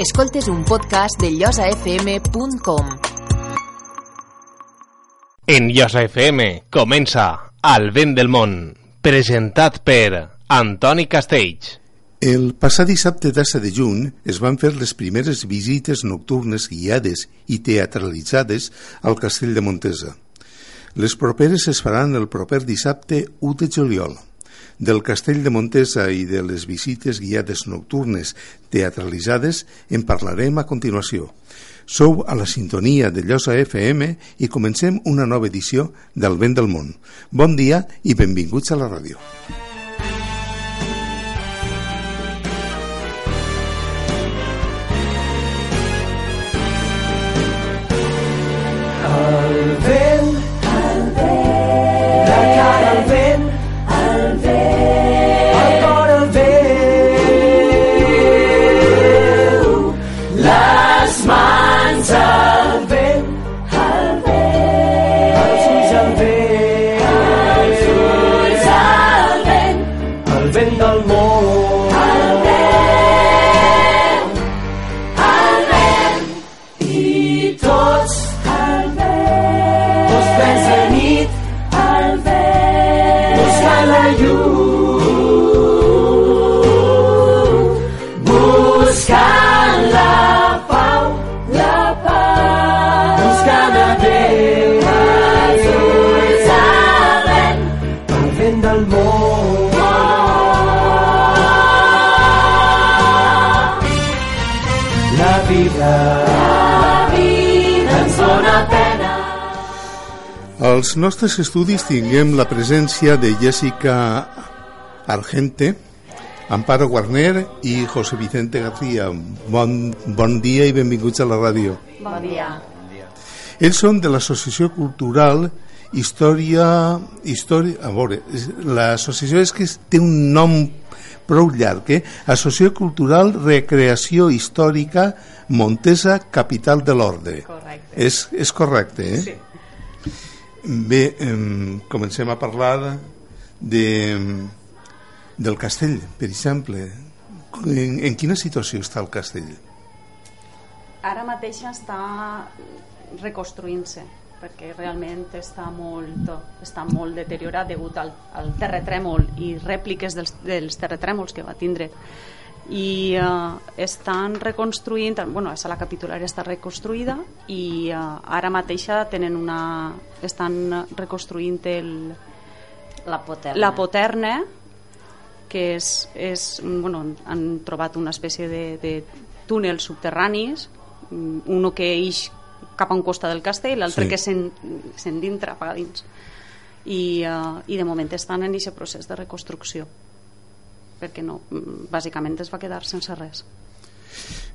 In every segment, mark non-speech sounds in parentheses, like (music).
Escoltes un podcast de llosafm.com. En Llosa FM comença Al vent del món, presentat per Antoni Castells. El passat dissabte 13 de juny es van fer les primeres visites nocturnes guiades i teatralitzades al castell de Montesa. Les properes es faran el proper dissabte 1 de juliol. Del castell de Montesa i de les visites guiades nocturnes teatralitzades en parlarem a continuació. Sou a la sintonia de Llosa FM i comencem una nova edició del Vent del Món. Bon dia i benvinguts a la ràdio. Als nostres estudis tinguem la presència de Jessica Argente, Amparo Guarner i José Vicente García. Bon, bon dia i benvinguts a la ràdio. Bon dia. Ells són de l'Associació Cultural Història... Història... A veure, l'associació és que té un nom prou llarg, eh? Associació Cultural Recreació Històrica Montesa, capital de l'Ordre. Correcte. És, és correcte, eh? Sí. Bé, em, comencem a parlar de, del castell, per exemple. En, en quina situació està el castell? Ara mateix està reconstruint-se perquè realment està molt, està molt deteriorat degut al, al terratrèmol i rèpliques dels, dels terratrèmols que va tindre i uh, estan reconstruint bueno, la capitulària està reconstruïda i uh, ara mateixa tenen una estan reconstruint el, La poterna. la poterna que és, és bueno, han trobat una espècie de, de túnels subterranis mm, uno que ix cap a un costat del castell l'altre Sí. que s'en- s'endintra cap a dins i, uh, i de moment estan en aquest procés de reconstrucció perquè no, bàsicament es va quedar sense res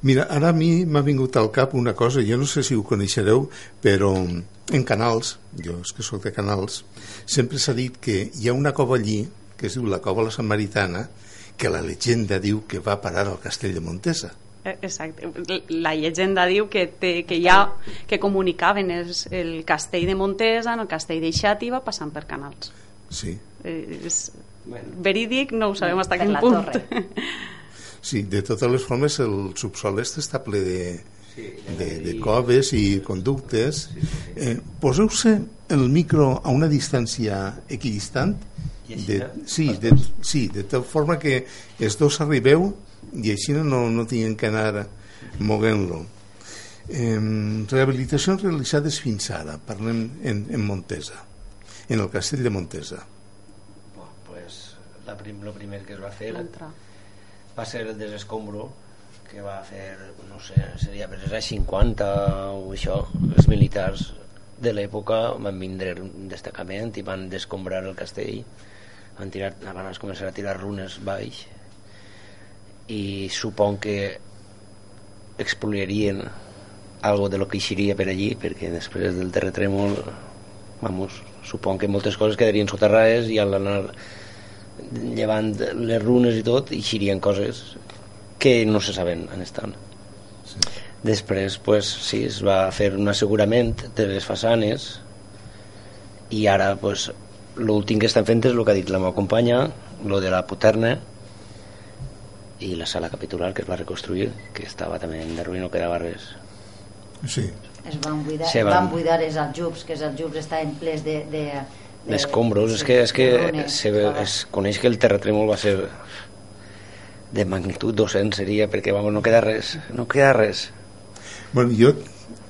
Mira, ara a mi m'ha vingut al cap una cosa, jo no sé si ho coneixereu, però en canals, jo és que sóc de canals, sempre s'ha dit que hi ha una cova allí, que es diu la cova la Samaritana, que la llegenda diu que va parar al castell de Montesa. Eh, Exacte. La llegenda diu que, té, que ja que comunicaven els, el castell de Montesa en el castell de Xàtiva passant per canals. Sí, Eh, és verídic, no ho sabem fins Per quin punt. torre. (laughs) sí, de totes les formes el subsol este està ple de, de, de coves i conductes. Eh, Poseu-se el micro a una distància equidistant de, sí, de, sí, de tal forma que els dos arribeu i així no, no tinguin que anar moguent-lo. Eh, rehabilitacions realitzades fins ara, parlem en, en Montesa, en el castell de Montesa. La prim, lo primer que es va fer L'altre. va ser el desescombro que va fer, no sé, seria per anys 50 o això, els militars de l'època van vindre un destacament i van descombrar el castell van, tirar, van començar a tirar runes baix i supon que expoliarien algo de lo que eixiria per allí perquè després del terratrèmol vamos, supon que moltes coses quedarien soterrades i al anar llevant les runes i tot eixirien coses que no se saben on estan sí. després pues, sí, es va fer un assegurament de les façanes i ara pues, l'últim que estan fent és el que ha dit la meva companya lo de la poterna i la sala capitular que es va reconstruir que estava també en derruï no quedava res Sí. Es van buidar, Se van- van... buidar els aljubs, que els aljubs estaven plens de, de d'escombros és que, és que se, es coneix que el terratrèmol va ser de magnitud 200 seria perquè vamos, no queda res no queda res Bueno, jo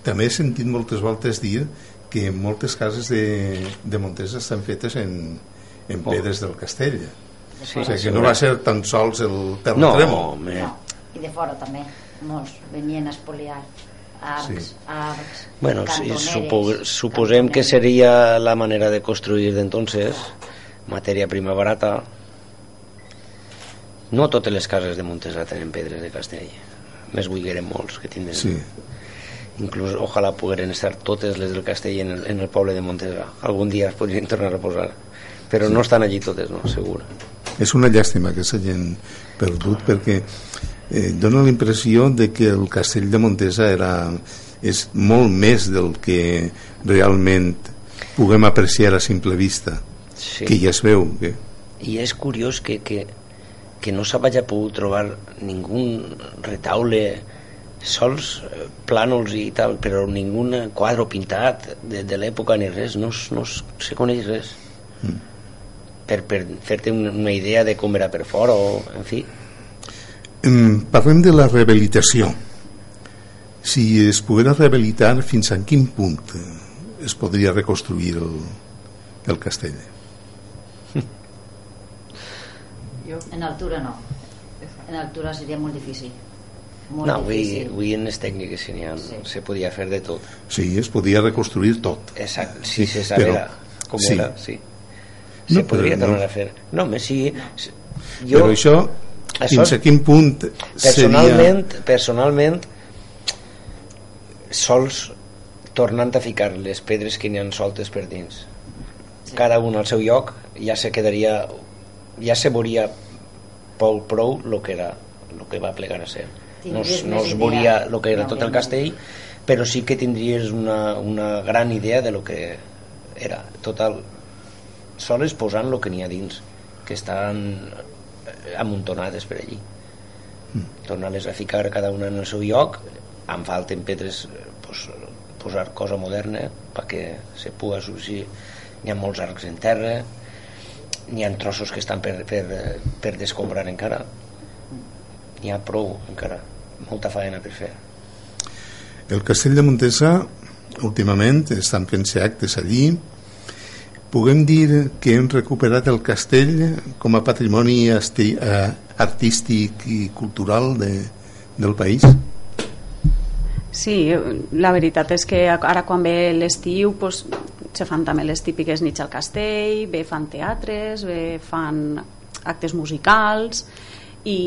també he sentit moltes voltes dir que moltes cases de, de Montesa estan fetes en, en Oh. pedres del castell. sí, o sigui, que no va ser tan sols el no, terratrèmol. home, No, i de fora també, molts venien a espoliar arcs, Sí. arcs, Bueno, sí, supo, suposem que seria la manera de construir d'entonces, matèria prima barata. No totes les cases de Montesa tenen pedres de castell. Més buigueren molts que tindran. Sí. Inclús, ojalà pogueren estar totes les del castell en el, en el poble de Montesa. Algun dia es podrien tornar a posar. Però no estan allí totes, no, segur. És una llàstima que s'hagin perdut perquè eh, dona la impressió de que el castell de Montesa era, és molt més del que realment puguem apreciar a simple vista Sí. que ja es veu que... I és curiós que, que, que no s'hagi pogut trobar ningú retaule sols eh, plànols i tal, però ningú quadre pintat de, de l'època ni res, no, no se coneix res. Per, per fer-te una, una idea de com era per fora o, en fi. Em, Parlem de la rehabilitació. Si es poguera rehabilitar, fins a quin punt es podria reconstruir el, el castell? En altura no. En altura seria molt difícil. Molt No, avui, difícil. avui en les tècniques se, ha, Sí. se podia fer de tot. Sí, es podia reconstruir tot. Exacte, si Sí, se sabera però- com sí. era, sí. No, Se però podria no. tornar a fer. No, home, sí. Jo, Jo, Però això, Això fins a quin punt personalment, personalment sols tornant a ficar les pedres que n'hi han soltes per dins. Cada un al seu lloc ja se quedaria ja se veuria prou prou el que era el que va plegar a ser. No, no es veuria el que era tot el castell però sí que tindries una, una gran idea de lo que era. Total sols posant el que n'hi ha dins que estan amuntonades per allí. Tornar-les a ficar cada una en el seu lloc em falten pedres eh, pues, posar cosa moderna perquè se pugui subsistir n'hi ha molts arcs en terra n'hi ha trossos que estan per, per, eh, per descombrar encara. N'hi ha prou encara. Molta faena per fer. El castell de Montesa últimament estan fent-se actes allí puguem dir que hem recuperat el castell com a patrimoni eh, artístic i cultural de, del país Sí, la veritat és que ara quan ve l'estiu pues, se fan també les típiques nits al castell, bé fan teatres, bé fan actes musicals i,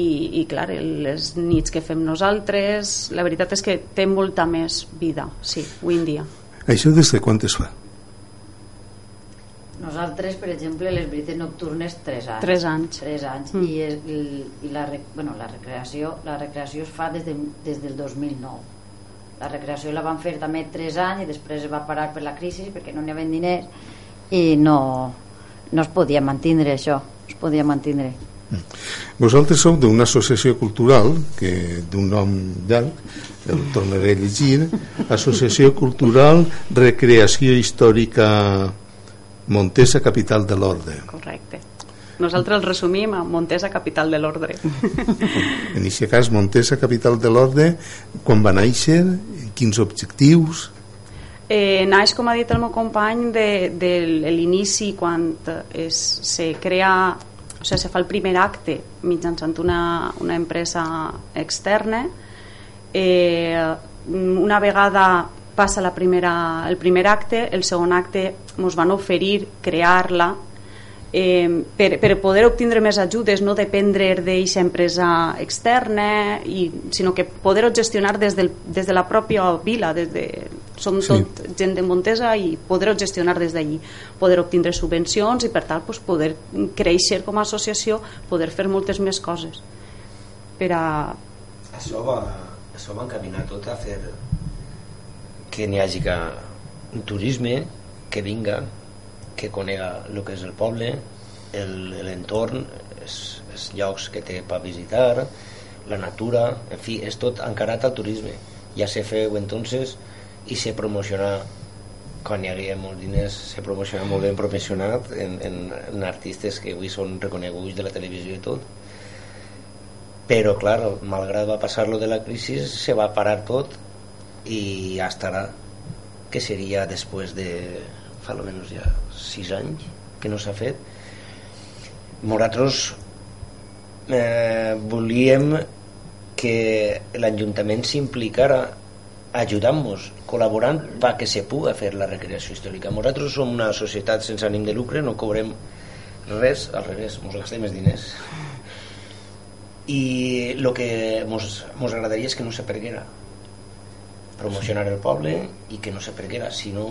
i clar, les nits que fem nosaltres, la veritat és que té molta més vida, sí, avui en dia. Això des de quan es fa? Nosaltres, per exemple, les brites nocturnes 3 anys. Tres anys. 3 anys. Mm. I, és, i, i la, bueno, la, recreació, la recreació es fa des, de, des del 2009. La recreació la van fer també 3 anys i després es va parar per la crisi perquè no n'hi havia diners i no, no es podia mantindre això. No es podia mantindre. Vosaltres sou d'una associació cultural que d'un nom llarg, el tornaré a llegir, Associació Cultural Recreació Històrica Montesa, capital de l'Orde. Correcte. Nosaltres el resumim a Montesa, capital de l'ordre. (laughs) En aquest cas, Montesa, capital de l'Orde, quan va néixer, quins objectius... Eh, naix, com ha dit el meu company, de, de l'inici quan es, se crea, o sigui, se fa el primer acte mitjançant una, una empresa externa. Eh, una vegada passa la primera, el primer acte, el segon acte ens van oferir crear-la eh, per, per poder obtindre més ajudes, no dependre d'aquesta empresa externa, i, sinó que poder-ho gestionar des, del, des de la pròpia vila, des de, som Sí. sí. tot gent de Montesa i poder-ho gestionar des d'allí, poder obtindre subvencions i per tal pues, poder créixer com a associació, poder fer moltes més coses per a... Això va, això va encaminar tot a fer que n'hi hagi que un turisme que vinga, que conega el que és el poble, l'entorn, els, els llocs que té per visitar, la natura, en fi, és tot encarat al turisme. Ja se feu entonces i se promociona quan hi havia molts diners se promociona molt ben promocionat en, en, en artistes que avui són reconeguts de la televisió i tot però clar, malgrat va passar lo de la crisi se va parar tot i hasta ara que seria després de fa almenys ja sis anys que no s'ha fet nosaltres eh, volíem que l'Ajuntament s'implicara ajudant-nos, col·laborant perquè se pugui fer la recreació històrica. Nosaltres som una societat sense ànim de lucre, no cobrem res, al revés, ens gastem més diners. I el que ens agradaria és que no se perguera promocionar el poble i que no se perguera. Si no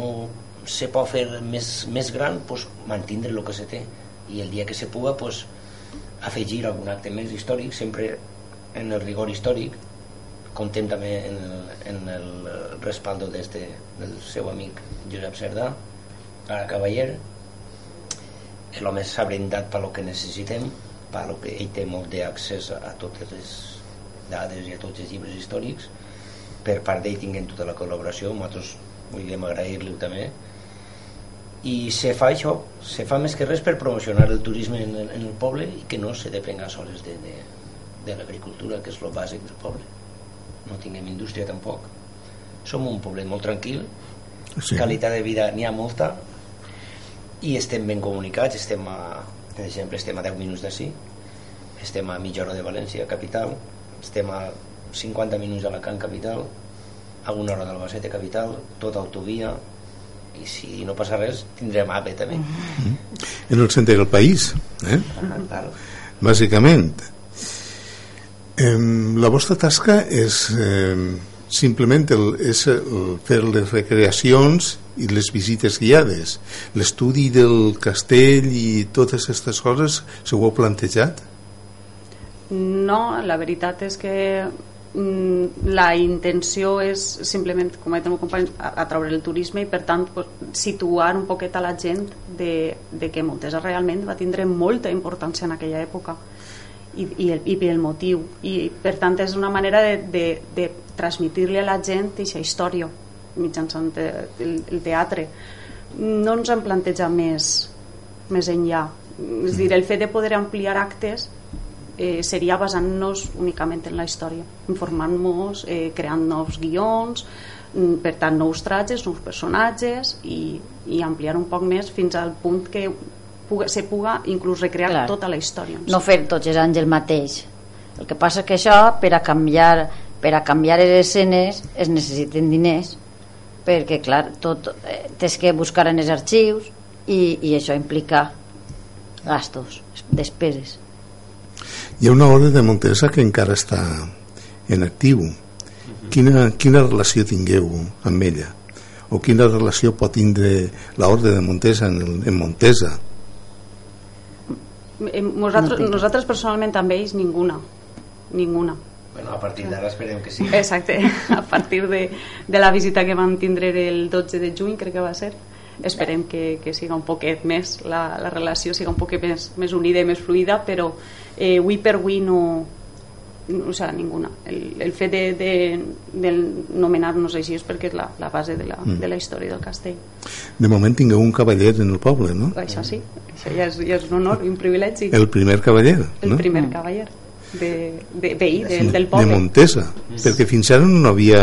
se pot fer més, més gran, pues, mantindre el que se té. I el dia que se puga, pues, afegir algun acte més històric, sempre en el rigor històric, contem també en el, en el respaldo este, del seu amic Josep Cerdà, a Cavaller, l'home s'ha brindat per lo que necessitem, per lo que ell té molt d'accés a totes les dades i a tots els llibres històrics, per part d'ell tinguem tota la col·laboració, nosaltres volíem agrair-li també, i se fa això, se fa més que res per promocionar el turisme en, en el poble i que no se depenga sols de, de, de l'agricultura, que és el bàsic del poble. No tinguem indústria tampoc. Som un poblet molt tranquil sí. qualitat de vida n'hi ha molta i estem ben comunicats estem a, per exemple estem a 10 minuts d'ací estem a mitja hora de València, capital estem a 50 minuts a Alacant, capital a una hora d'Albacete, capital tota autovia i si no passa res tindrem AVE també mm. en el centre del país eh? Ah, bàsicament Eh, la vostra tasca és eh, simplement el, és el, fer les recreacions i les visites guiades. L'estudi del castell i totes aquestes coses se ho heu plantejat? No, la veritat és que la intenció és simplement, com ha dit el meu company, atraure el turisme i per tant pues, situar un poquet a la gent de, de que Montesa realment va tindre molta importància en aquella època i, i, el, i el motiu. I per tant és una manera de, de, de transmitir-li a la gent aquesta història mitjançant el, el teatre. No ens hem plantejat més més enllà. És dir, el fet de poder ampliar actes eh, seria basant-nos únicament en la història informant-nos, eh, creant nous guions mm, per tant nous trajes, nous personatges i, i ampliar un poc més fins al punt que puga, se puga inclús recrear Clar. tota la història. No fer tots els anys el mateix. El que passa que això, per a canviar, per a canviar les escenes, es necessiten diners, perquè, clar, tot eh, tens que buscar en els arxius i, i això implica gastos, despeses. Hi ha una ordre de Montesa que encara està en actiu. Quina, quina relació tingueu amb ella? O quina relació pot tindre l'ordre de Montesa en, en Montesa? Nosaltres, no nosaltres personalment amb ells ninguna ninguna Bueno, a partir d'ara esperem que sí. Exacte, (laughs) a partir de, de la visita que vam tindre el 12 de juny, crec que va ser, esperem que, que siga un poquet més, la, la relació siga un poquet més, més unida i més fluida, però eh, avui per avui no, o sea, ninguna. El, el fet de, de, de nomenar-nos així és perquè és la, la base de la, mm. de la història del castell. De moment tingueu un cavaller en el poble, no? Això sí, això ja és, ja és un honor i un privilegi. El primer cavaller, El no? primer cavaller de, de, veí de, del poble. De Montesa, perquè fins ara no havia,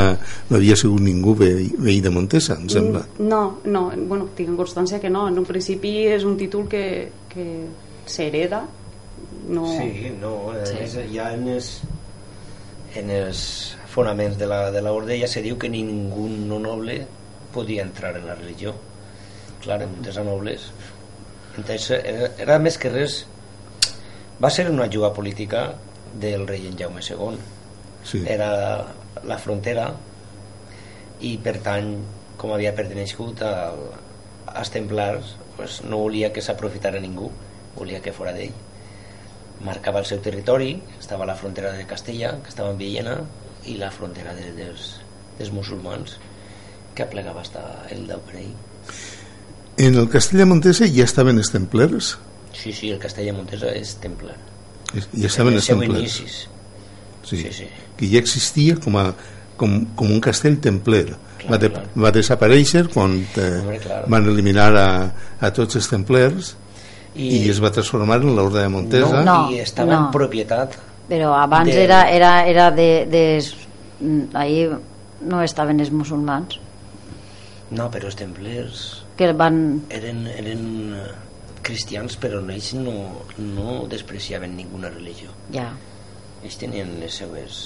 no havia sigut ningú veí, veí de Montesa, em sembla. Mm, no, no, bueno, tinc constància que no. En un principi és un títol que, que s'hereda no... Sí, no, sí. És, ja en els, en els fonaments de la, de l'orde ja se diu que ningú no noble podia entrar en la religió. Clar, en des nobles. Entonces, era, era més que res... Va ser una juga política del rei en Jaume II. Sí. Era la frontera i per tant com havia pertengut al, als templars pues, no volia que s'aprofitara ningú volia que fora d'ell marcava el seu territori, estava a la frontera de Castella, que estava en Villena, i la frontera de, dels, dels musulmans, que aplegava hasta el d'Aubrey. En el Castella Montesa ja estaven els templers? Sí, sí, el Castella Montesa és templar. Ja estaven en els els seus templers. inicis. Sí. Sí, sí. Que ja existia com, a, com, com un castell templer. Clar, va, de, clar. va desaparèixer quan eh, Hombre, clar. van eliminar a, a tots els templers i, I, i es va transformar en l'Orde de Montesa. no, No, i estava no. en propietat Però abans De- era, era, era de, de... mm, Ahí no estaven els musulmans no, però els templers que van... eren, eren cristians però ells no, no despreciaven ninguna religió Ja, ells tenien les seues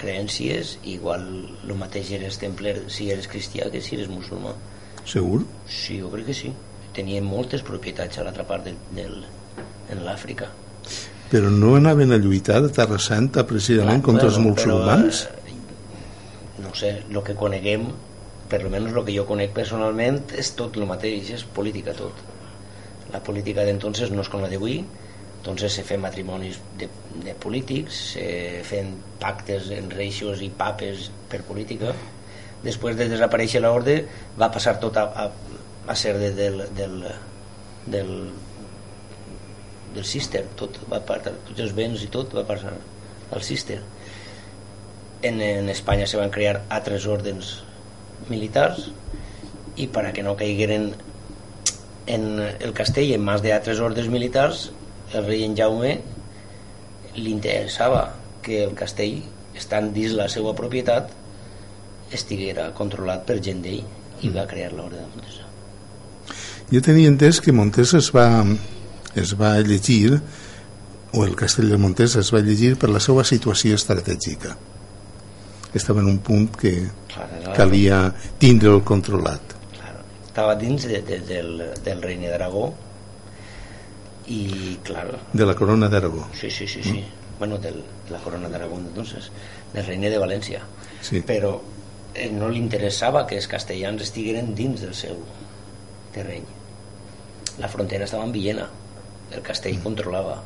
creències igual el mateix eres templer si eres cristià que si eres musulmà Segur? sí, jo crec que sí tenien moltes propietats a l'altra part del, del, en l'Àfrica Però no anaven a lluitar a Terra Santa precisament Clar, contra els bueno, musulmans? Però, eh, no sé, el que coneguem, per lo menos el que jo conec personalment, és tot el mateix, és política tot. La política d'entonces no és com la d'avui, entonces se fan matrimonis de, de polítics, se fan pactes en reixos i papes per política. Després de desaparèixer l'ordre va passar tot a, a, a ser de, del, del, del, del Sister, tot va passar, tots els béns i tot va passar al Sister. En, en Espanya se van crear altres ordens militars i per a que no caigueren en el castell en mans d'altres ordres militars el rei en Jaume li interessava que el castell estant dins la seva propietat estiguera controlat per gent d'ell i va crear l'ordre de Montesa Jo tenia entès que Montesa es va, es va llegir o el castell de Montesa es va llegir per la seva situació estratègica. Estava en un punt que calia tindre'l controlat. Estava dins de, de, del, del regne d'Aragó i, claro, De la corona d'Aragó. sí, sí, sí, sí. Bueno, del, de la corona d'Aragó, entonces, del regne de València. Sí. Però eh, no li interessava que els castellans estigueren dins del seu terreny. La frontera estava en Villena, el castell controlava.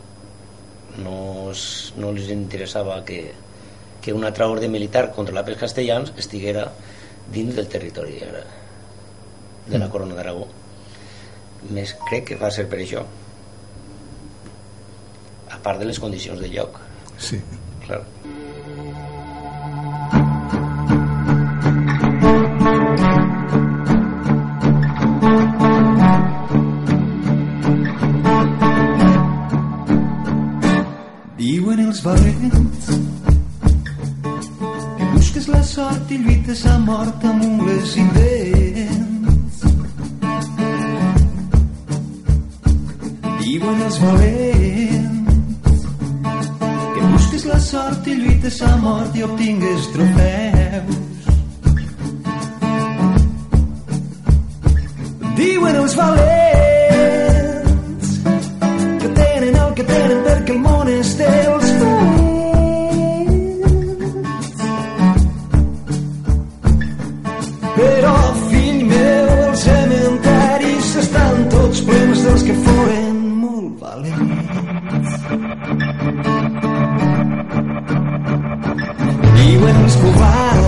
No, es, no els interessava que, que un altre ordre militar controlat pels castellans estiguera dins del territori de, de la corona d'Aragó. Més crec que va ser per això. A part de les condicions de lloc, Sí. clar. Diuen els valents que busques la sort i lluites a mort amb ungles i dents. Diuen els valents que busques la sort i lluites a mort i obtingues trofeus. Diuen els valents que tenen el que tenen perquè el món és dels Diuen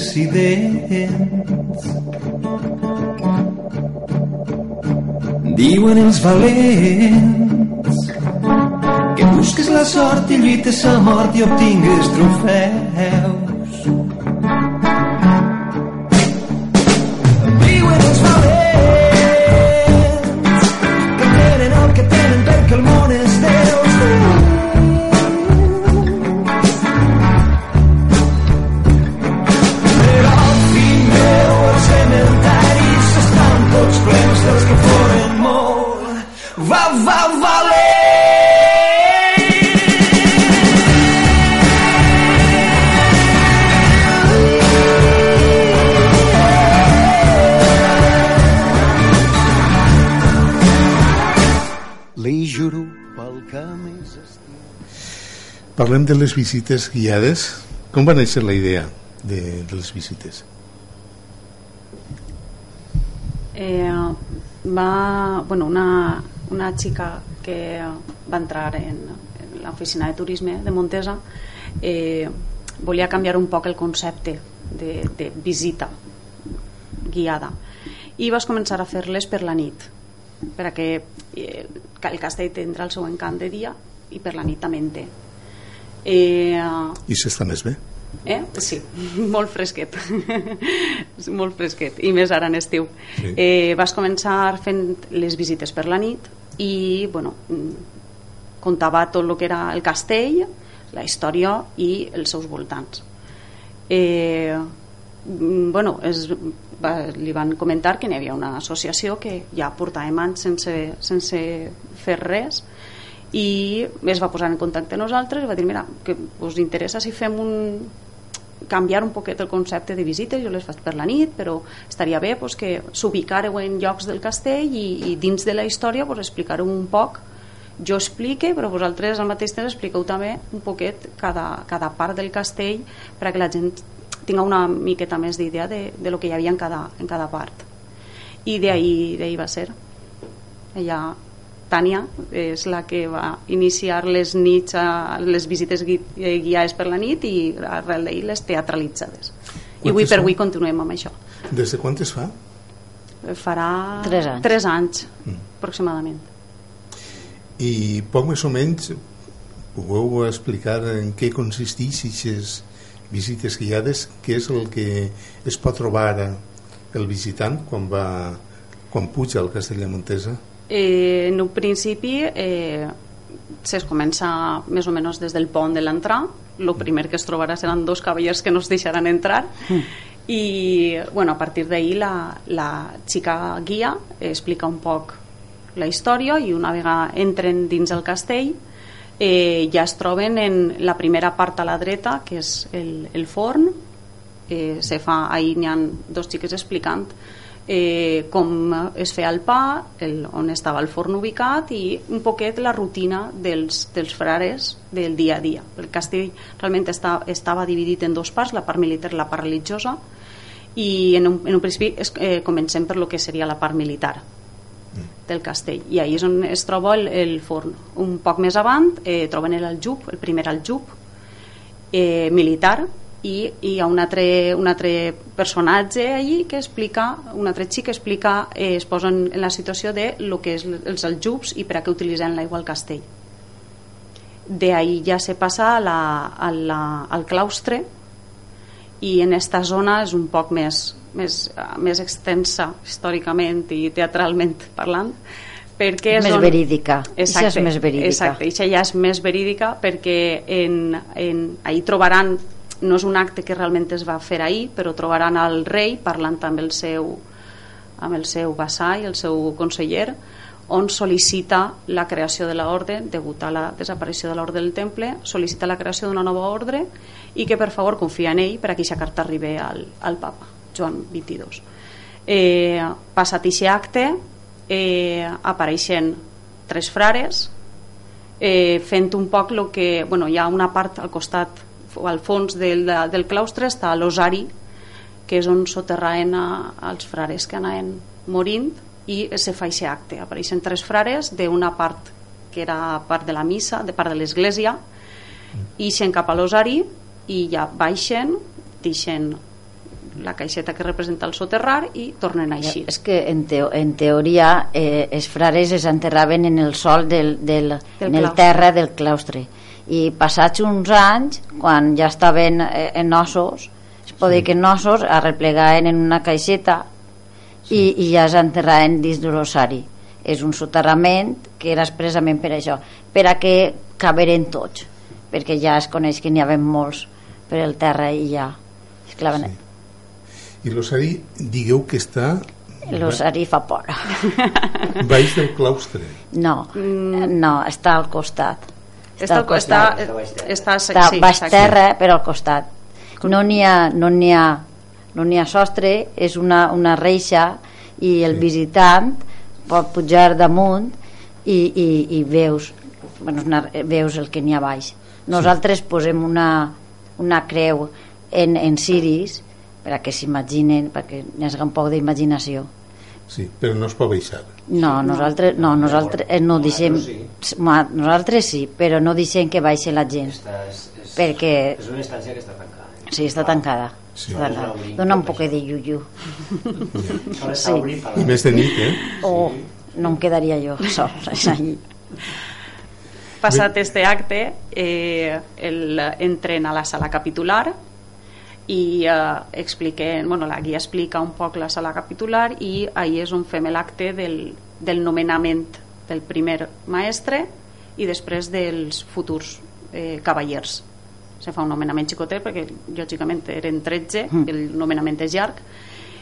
amb ungles i dents. Diuen els valents que busques la sort i lluites a mort i obtingues trofeus. Parlem de les visites guiades. Com va néixer la idea de, de les visites? Eh, va, bueno, una, una xica que va entrar en, en l'oficina de turisme de Montesa eh, volia canviar un poc el concepte de, de visita guiada i vas començar a fer-les per la nit perquè eh, el castell tindrà el seu encant de dia i per la nit també en té eh, I s'està més bé? Eh? Sí, (laughs) molt fresquet. (laughs) molt fresquet, i més ara en estiu. Sí. Eh, vas començar fent les visites per la nit i, bueno, contava tot el que era el castell, la història i els seus voltants. Eh, bueno, es, va, li van comentar que n'hi havia una associació que ja portàvem anys sense, sense fer res i es va posar en contacte amb nosaltres i va dir, mira, que us interessa si fem un canviar un poquet el concepte de visites, jo les faig per la nit, però estaria bé pues, que s'ubicareu en llocs del castell i, i dins de la història pues, explicareu un poc jo explique, però vosaltres al mateix temps expliqueu també un poquet cada, cada part del castell perquè la gent tinga una miqueta més d'idea de, de lo que hi havia en cada, en cada part. I d'ahir va ser. Ella Tània és la que va iniciar les nits a, les visites gui, eh, guiades per la nit i arrel d'ahir les teatralitzades i avui per avui continuem amb això Des de quan es fa? farà Tres anys. tres anys aproximadament I poc més o menys pugueu explicar en què consisteix aquestes visites guiades, què és el que es pot trobar el visitant quan va quan puja al castell de Montesa? Eh, en un principi eh, es comença més o menys des del pont de l'entrar el primer que es trobarà seran dos cavallers que no es deixaran entrar. I bueno, a partir d'ahir la, la xica guia explica un poc la història i una vegada entren dins el castell eh, ja es troben en la primera part a la dreta que és el, el forn. Eh, se fa, ahir n'hi ha dos xiques explicant eh, com es feia el pa, el, on estava el forn ubicat i un poquet la rutina dels, dels frares del dia a dia. El castell realment està, estava dividit en dos parts, la part militar i la part religiosa, i en un, en un principi es, eh, comencem per lo que seria la part militar del castell. I ahí és on es troba el, el forn. Un poc més avant eh, troben el aljub el primer aljub eh, militar i hi ha un altre, un altre personatge allí que explica, un altre xic que explica, eh, es posa en, en la situació de lo que és els aljubs i per a què utilitzen l'aigua al castell de ahí ja se passa a la, a la, al claustre i en esta zona és un poc més, més, més extensa històricament i teatralment parlant perquè és Més on- verídica. Ixa és Exacte, més verídica. Exacte, això ja és més verídica perquè en, en, ahir trobaran no és un acte que realment es va fer ahir però trobaran el rei parlant amb el seu amb el seu vassall, el seu conseller on sol·licita la creació de l'ordre degut a la desaparició de l'ordre del temple sol·licita la creació d'una nova ordre i que per favor confia en ell per a que aquesta carta arribi al, al papa Joan XXII eh, passat aquest acte eh, apareixen tres frares eh, fent un poc el que bueno, hi ha una part al costat al fons del, del claustre està l'osari que és on soterraen a, als frares que anaven morint i se fa aquest acte. Apareixen tres frares d'una part que era part de la missa, de part de l'església i ixen cap a l'osari i ja baixen deixen la caixeta que representa el soterrar i tornen a eixir. És que en, teo, en teoria eh, els frares es enterraven en el sol del, del, Del en el terra del claustre i passats uns anys quan ja estaven eh, en ossos es pot dir que en ossos arreplegaven en una caixeta i, i ja s'enterraven dins de l'ossari és un soterrament que era expressament per això per a que caberen tots perquè ja es coneix que n'hi havia molts per el terra i ja es claven Sí. I l'ossari, digueu que està l'ossari fa por baix del claustre. No, no, està al costat. Està, al està, costat. està, està sí, baix exacte. terra, però al costat. No n'hi ha, no n'hi ha, no n'hi ha sostre, és una, una reixa i el visitant pot pujar damunt i, i, i veus, bueno, una, veus el que n'hi ha baix. Nosaltres posem una, una creu en, en ciris per a que s'imaginen, perquè n'hi hagi un poc d'imaginació. Sí, però no es pot baixar. No, nosaltres no, nosaltres eh, no deixem Ma- nosaltres sí, però no deixem que baixi la gent perquè És una instància que està tancada. sí, està tancada, Sí. està tancada. dona un poc de yuyu Sols Sí. I més de nit, eh? o no em quedaria jo sols allí. Passat este acte, eh, el, entren a la sala capitular i eh, expliquen, bueno, la guia explica un poc la sala capitular i ahí és on fem l'acte del, del nomenament del primer maestre i després dels futurs eh, cavallers. Se fa un nomenament xicotet perquè lògicament eren 13, Mm. el nomenament és llarg,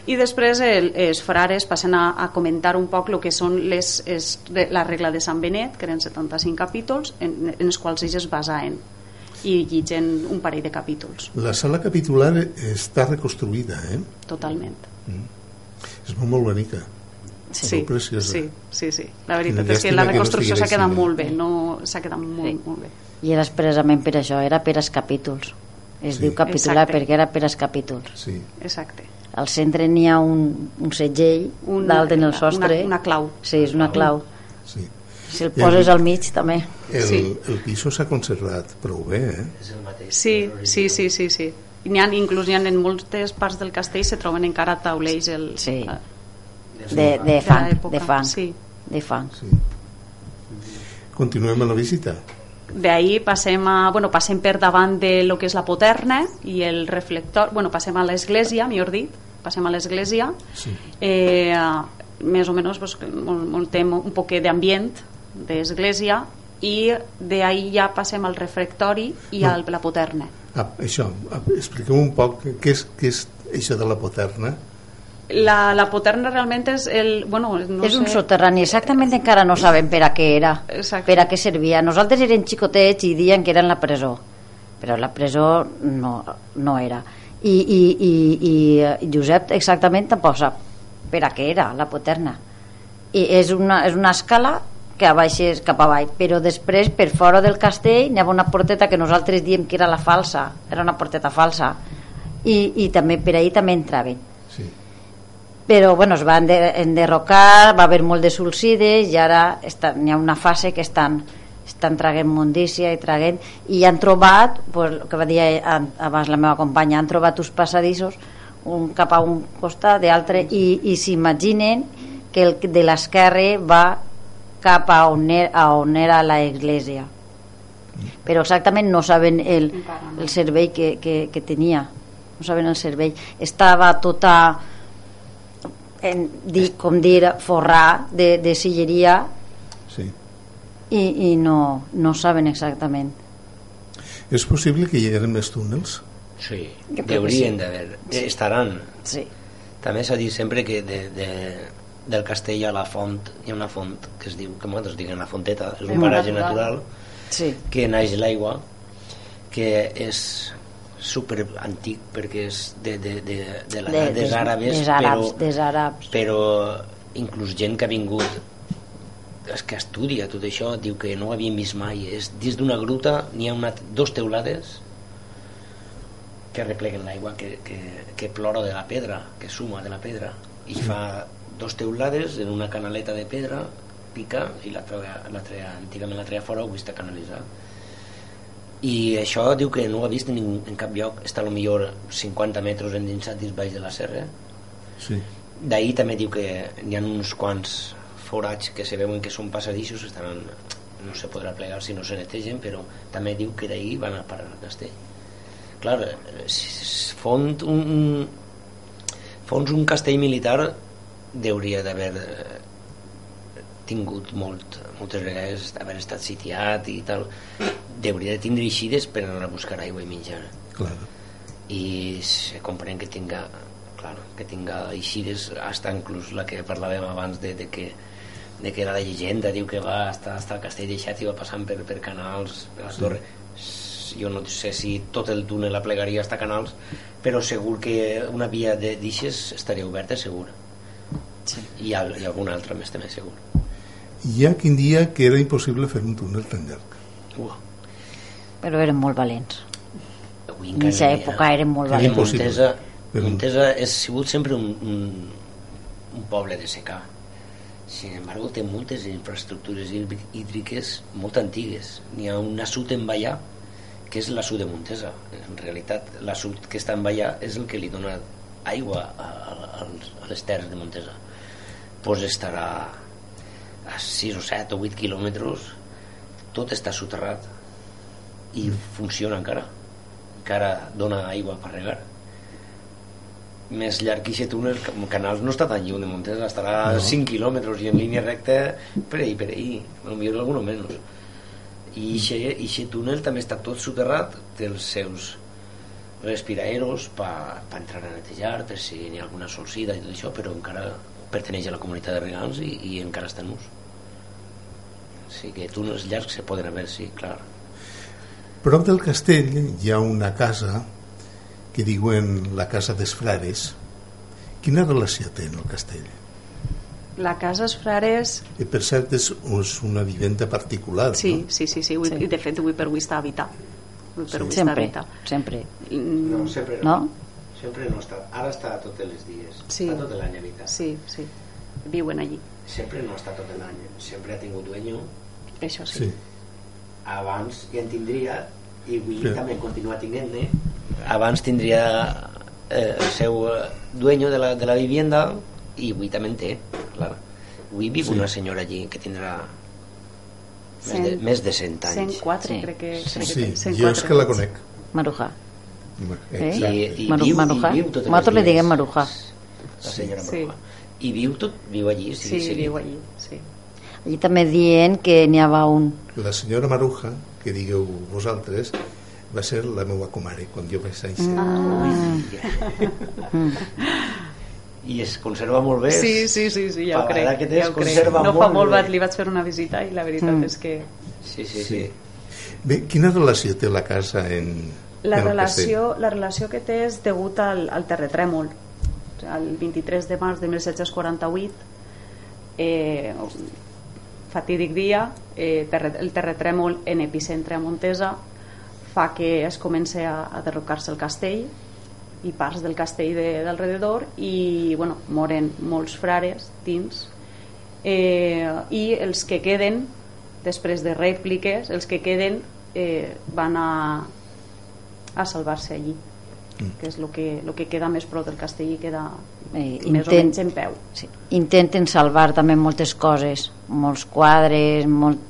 i després el, els frares passen a, a comentar un poc el que són les, es, la regla de Sant Benet, que eren 75 capítols, en, en els quals ells es basaven i llitgen un parell de capítols, La sala capitular està reconstruïda, eh? totalment. És molt, molt bonica. Sí, Molt preciosa. sí, sí, sí. La veritat Quina és que la que no reconstrucció s'ha quedat així, molt eh? bé, no s'ha quedat molt, Sí. molt bé. i era expressament per això, era per als capítols es Sí. diu capitular Exacte. perquè era per als capítols Sí. Exacte. al centre n'hi ha un, un segell Un- dalt en el sostre Una, una clau. sí, és una clau sí. Si el I el- poses al mig també El, Sí. el piso s'ha conservat prou bé, eh? És el mateix. Sí, sí, sí, sí, sí. I N'hi ha, inclús n'hi ha en moltes parts del castell se troben encara taulells el, Sí. eh, de, de de fang, de fang, sí. de fang. Sí. Continuem a la visita. D'ahir passem, a, bueno, passem per davant de lo que és la poterna i el reflector, bueno, passem a l'església, millor dit, passem a l'església, Sí. eh, més o menys pues, muntem un poc d'ambient d'església i d'ahir ja passem al refectori i a la poterna. Ah, això, ah, expliquem un poc què és, què és això de la poterna. La, la poterna realment és el... Bueno, no és un sé, soterrani, exactament encara no sabem per a què era, Exacte. per a què servia. Nosaltres érem xicotets i diuen que era en la presó, però la presó no, no era. I, i, i, i Josep exactament tampoc sap per a què era la poterna. I és una, és una escala que baixes cap avall, però després per fora del castell n'hi havia una porteta que nosaltres diem que era la falsa, era una porteta falsa, i, i també per ahir també entraven Sí. però bueno, es va ende- enderrocar, va haver molt de sulcides i ara està, n'hi ha una fase que estan, estan traguent mundícia i traguent i han trobat, pues, el que va dir an- abans la meva companya, han trobat uns passadissos un cap a un costat d'altre i, i s'imaginen que el de l'esquerre va cap a on era, a on era la església però exactament no saben el, el servei que, que, que tenia no saben el servei estava tota en, di, com dir forrà de, de silleria sí. i, i no, no saben exactament És possible que hi hagi més túnels? Sí, que haurien sí. d'haver. Estaran. sí. També s'ha dit sempre que de, de, del castell a la font hi ha una font que es diu, que nosaltres diguem la fonteta, és un paratge natural. natural Sí. que naix l'aigua que és super antic perquè és de, de, de, de l'edat des àrabes, des àrabs, però, des àrabs. però inclús gent que ha vingut és que estudia tot això diu que no ho havien vist mai és, dins d'una gruta n'hi ha una, dos teulades que repleguen l'aigua que, que, que plora de la pedra que suma de la pedra i fa dos teulades en una canaleta de pedra pica i la treia, la treia, antigament la treia fora ho vist a canalitzar. I això diu que no ho ha vist en, en cap lloc. Està a lo millor 50 metres endinsat dins baix de la serra. Sí. d'ahir també diu que hi ha uns quants forats que se veuen que són passadissos estaran, no se podrà plegar si no se netegen però també diu que d'ahir van a parar al castell. Clar, eh, font un fons un castell militar hauria d'haver eh, tingut molt, moltes vegades haver estat sitiat i tal hauria de tindre eixides per anar a buscar aigua i menjar Claro. i se comprèn que tinga claro, que tinga eixides hasta inclús la que parlàvem abans de, de que de que la llegenda diu que va estar, estar al castell deixat i va passant per, per canals per la Sí. torre jo no sé si tot el túnel aplegaria hasta canals però segur que una via de d'ixes estaria oberta segur sí. I, al, i alguna altra més també segur Hi ha quin dia que era impossible fer un túnel tan llarg. Uah, però eren molt valents avui en aquesta època eren molt valents. Montesa, Però- Montesa ha sigut sempre un, un, un poble de secà. Sin embargo, té moltes infraestructures hídri- hídriques molt antigues. N'hi ha un assut en Vallà, que és l'assut de Montesa. En realitat, l'assut que està en Vallà és el que li dona aigua a, a, a les terres de Montesa. Pues estarà a 6 o 7 o 8 quilòmetres, tot està soterrat i funciona encara encara dona aigua per regar. Més llarg que aquest túnel Canals no està tan lluny de Montesa estarà a No. 5 quilòmetres i en línia recta per ahí, per ahí potser alguno menys. I aquest túnel també està tot soterrat té els seus respiraeros per pa entrar a netejar per si hi ha alguna solsida i tot això però encara perteneix a la comunitat de regals i, i encara està en ús sí que túnels llargs se poden haver, sí, clar Prop del castell hi ha una casa que diuen la casa dels frares. Quina relació té amb el castell? La casa és frares... Que per cert és, és una vivenda particular, Sí, no? sí, sí, sí, avui, Sí. i de fet avui per avui està habitat. Avui per avui està sempre, habitat. sempre no, sempre no? Sempre no està, ara està tots els dies, Sí. està tot l'any habitat. Sí, sí. Viuen allí. Sempre no està tot l'any, sempre ha tingut dueño, Això sí. Sí. abans ja en tindria i avui Sí. també continua tinent-ne. Abans tindria eh, el seu eh, dueño de la, de la vivienda i avui també en té, clar. Avui viu Sí. una senyora allí que tindrà més de, més de 100 anys. 104, Sí. crec que... Crec Sí, que té, jo és que la 104 conec. Maruja Eh? Exacte. I, i Maru- viu, Maruja. i viu Nosaltres li diguem Maruja. La senyora Sí. Maruja. I viu tot, viu allí, sí, Sí, sí. viu allí, sí. allí també dient que n'hi havia un La senyora Maruja, que digueu vosaltres, va ser la meva comare quan jo vaig néixer. I es conserva molt bé. Sí, sí, sí, sí, ja ho crec. que ja ho crec. conserva No fa molt bé. li vaig fer una visita i la veritat Mm. és que Sí, sí, sí. Bé, quina relació té la casa en, la relació, la relació que té és degut al, al terratrèmol. El 23 de març de 1748, eh, fatídic dia, eh, terre, el terratrèmol en epicentre a Montesa fa que es comença a, a derrocar-se el castell i parts del castell de, d'alrededor i bueno, moren molts frares dins eh, i els que queden després de rèpliques els que queden eh, van a, a salvar-se allí que és el que, lo que queda més prop del castell i queda eh, més o intent, menys en peu. sí, intenten salvar també moltes coses molts quadres molt,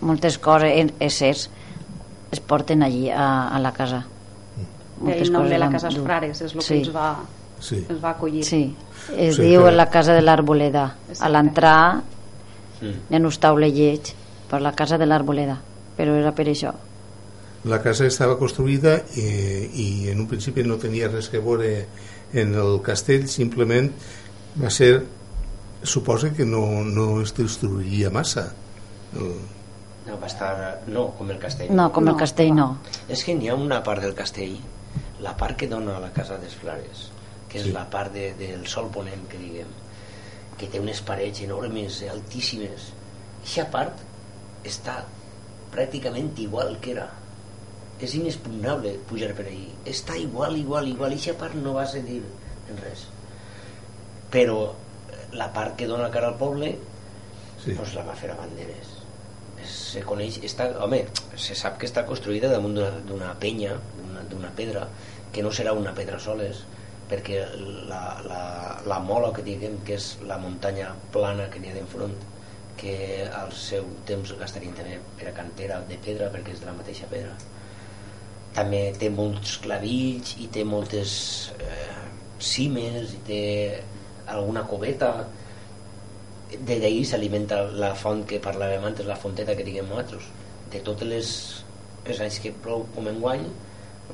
moltes coses en- éssers es porten allí a, a la casa. El nom de la casa dur. Frares és el Sí. que ens va, Sí. ens va acollir. Sí, es Sí, diu que- la casa de l'Arboleda. A l'entrar Mm. hi ha un taule lleig per la casa de l'Arboleda però era per això La casa estava construïda i, i en un principi no tenia res que veure en el castell, simplement va ser, suposa que no, no es destruiria massa. El, No, va estar... No, com el castell. no, com No, el castell no És que n'hi ha una part del castell, la part que dona a la casa dels Flares, que és Sí. la part de, del sol ponent, que diguem, que té unes parets enormes, altíssimes. Aquesta part està pràcticament igual que era. És inexpugnable pujar per ahí. Està igual, igual, igual. I part no va cedir en res. Però la part que dona cara al poble, sí. doncs la va fer a banderes. se coneix, està, home, se sap que està construïda damunt d'una- penya, d'una- d'una pedra, que no serà una pedra soles, perquè la, la, la mola que diguem que és la muntanya plana que n'hi ha d'enfront, que al seu temps gastarien també per a cantera de pedra perquè és de la mateixa pedra també té molts clavills i té moltes eh, cimes i té alguna coveta. De d'ahir s'alimenta la font que parlàvem antes, la fonteta que diguem nosaltres. De totes les, els anys que plou com enguany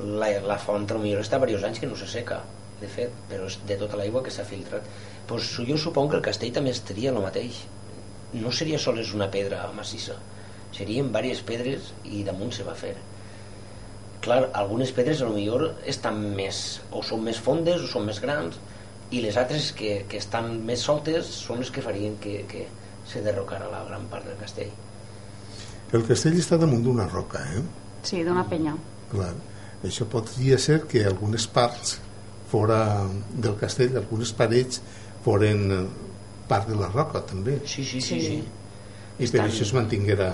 la, la font potser està diversos anys que no se seca de fet, però és de tota l'aigua que s'ha filtrat. Pues, jo suponc que el castell també estaria el mateix. No seria sols una pedra massissa serien diverses pedres i damunt se va fer clar, algunes pedres a lo millor estan més, o són més fondes o són més grans i les altres que, que estan més soltes són les que farien que, que se derrocara la gran part del castell El castell està damunt d'una roca, eh? Sí, d'una penya. Clar. Això podria ser que algunes parts fora del castell, algunes parets foren eh, part de la roca també sí, sí, sí, sí. i per Estan- això es mantinguera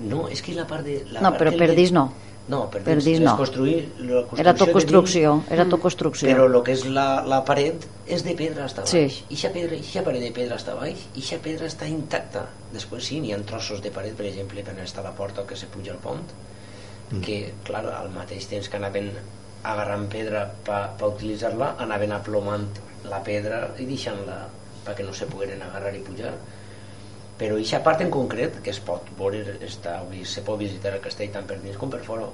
no, és que la part de... La No, part però per dins no. No, per Per dins, no. construir, la Era tot construcció, dins, era tot construcció. Però el que és la, la paret és de pedra hasta Sí. baix. I Ixa pedra, ixa paret de pedra hasta baix, i ixa pedra està intacta. Després sí, n'hi ha trossos de paret, per exemple, per està la porta o que se puja al pont, que, clar, al mateix temps que anaven agarrant pedra per pa utilitzar-la, anaven aplomant la pedra i deixant-la perquè no se pogueren agarrar i pujar però aquesta part en concret que es pot veure està, avui se pot visitar el castell tant per dins com per fora.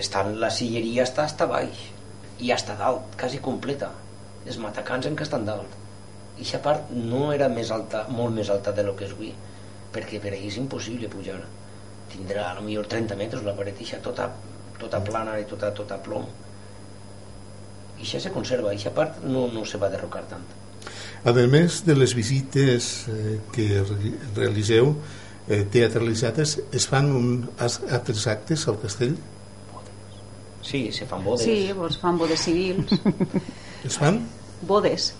Està, la silleria està hasta baix i hasta dalt, quasi completa. Els matacans en que estan dalt. I aquesta part no era més alta molt més alta de lo que és avui perquè per ahir és impossible pujar. Tindrà a lo millor 30 metres la paret ixa tota, tota plana i tota, tota plom. I això se conserva, aquesta part no, no se va derrocar tant A més de les visites eh, que re- realiseu eh, teatralitzades, es fan un, altres actes al castell? sí, se fan bodes Sí, doncs fan bodes civils. (laughs) Es fan? bodes.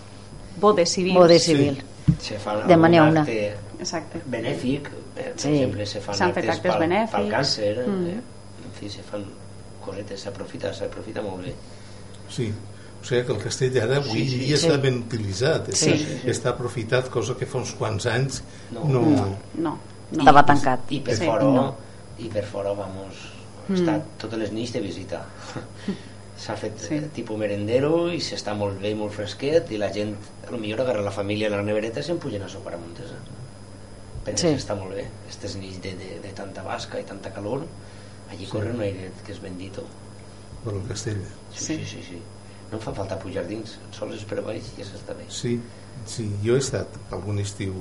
Bodes civils. Bode civil. se fan De Maniauna. acte Exacte. benèfic eh, per Sí. exemple se fan fet actes pel, pel càncer Mm. eh, en fi se fan cosetes s'aprofita s'aprofita molt bé Sí. O sigui que el castell d'ara avui Sí, sí, dia sí. està ben utilitzat, Sí. està, està aprofitat, cosa que fa uns quants anys No. no, No, no. Estava tancat. i per Sí. fora No. i per fora vamos Mm. està totes les nits de visita (laughs) s'ha fet Sí. sí. tipus merendero i s'està molt bé i molt fresquet i la gent, a lo millor agarra la família a la nevereta i se'n pugen a sopar a Montesa perquè Sí. sí. està molt bé aquestes nits de, de, de tanta basca i tanta calor allí corre un airet que és bendito per al castell. sí, Sí. sí, sí, sí. No fa falta pujar dins sols per baix i ja s'està bé Sí, sí, jo he estat algun estiu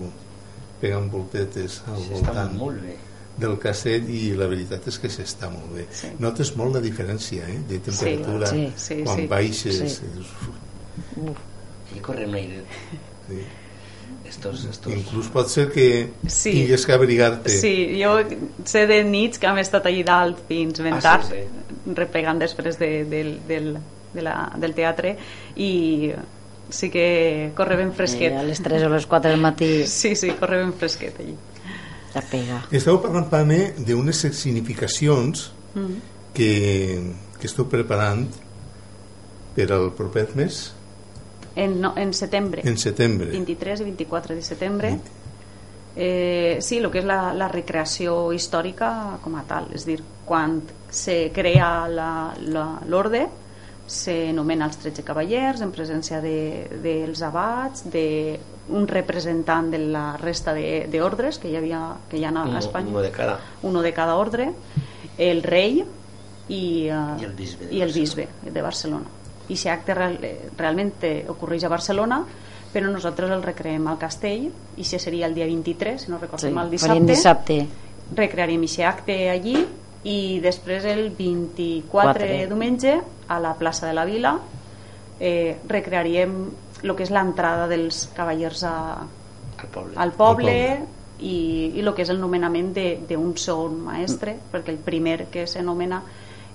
pegant voltetes al Sí, voltant molt bé del castell i la veritat és que s'està molt bé. Sí. Notes molt la diferència eh, de temperatura Sí, sí, quan sí. baixes. Sí. és- i corre un airet Sí. estos, estos... Inclús pot ser que Sí. tingués que abrigar-te. Sí, jo sé de nits que hem estat allí dalt fins ben Ah, sí, tard, sí. replegant després de, del, del, de la, del teatre i sí que corre ben fresquet. a les 3 o les 4 del matí (laughs) Sí, sí, corre ben fresquet allí. la pega. Esteu parlant, Pame, d'unes significacions Mm. que, que esteu preparant per al proper mes, En, no, en setembre. en setembre. 23 i 24 de setembre eh, sí, el que és la, la recreació històrica com a tal és dir, quan se crea la- la- l'orde s'anomena els 13 cavallers en presència de, dels abats de un representant de la resta de- d'ordres que hi havia que hi ha a Espanya. uno de cada. Uno de cada ordre. El rei i, eh, I el bisbe de i el bisbe de Barcelona. I aquest acte real, realment ocorreix a Barcelona però nosaltres el recreem al castell i això seria el dia 23 si no recordem Sí, el dissabte, dissabte. recrearem aquest acte allí i després el 24 Quatre. diumenge a la plaça de la Vila eh, recrearíem el que és l'entrada dels cavallers a, al poble al poble i, i el que és el nomenament de- d'un segon maestre, perquè el primer que s'anomena